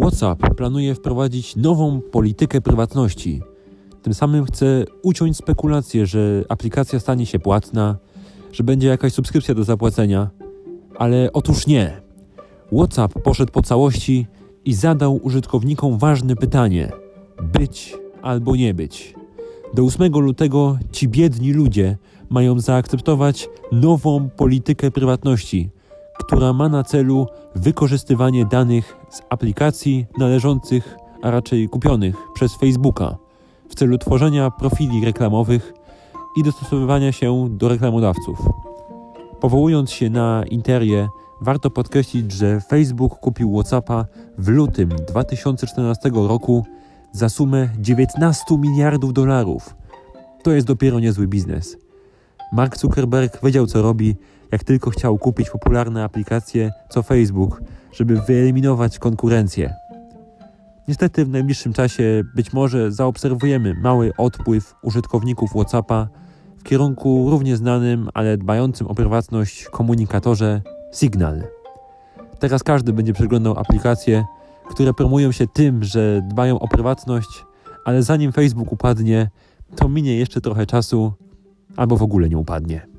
WhatsApp planuje wprowadzić nową politykę prywatności. Tym samym chce uciąć spekulacje, że aplikacja stanie się płatna, że będzie jakaś subskrypcja do zapłacenia. Ale otóż nie. WhatsApp poszedł po całości i zadał użytkownikom ważne pytanie: być albo nie być. Do 8 lutego ci biedni ludzie mają zaakceptować nową politykę prywatności, która ma na celu wykorzystywanie danych z aplikacji należących, a raczej kupionych przez Facebooka w celu tworzenia profili reklamowych i dostosowywania się do reklamodawców. Powołując się na Interię, warto podkreślić, że Facebook kupił WhatsAppa w lutym 2014 roku za sumę 19 miliardów dolarów. To jest dopiero niezły biznes. Mark Zuckerberg wiedział, co robi, jak tylko chciał kupić popularne aplikacje co Facebook, żeby wyeliminować konkurencję. Niestety w najbliższym czasie być może zaobserwujemy mały odpływ użytkowników WhatsAppa w kierunku równie znanym, ale dbającym o prywatność komunikatorze Signal. Teraz każdy będzie przeglądał aplikacje, które promują się tym, że dbają o prywatność, ale zanim Facebook upadnie, to minie jeszcze trochę czasu, albo w ogóle nie upadnie.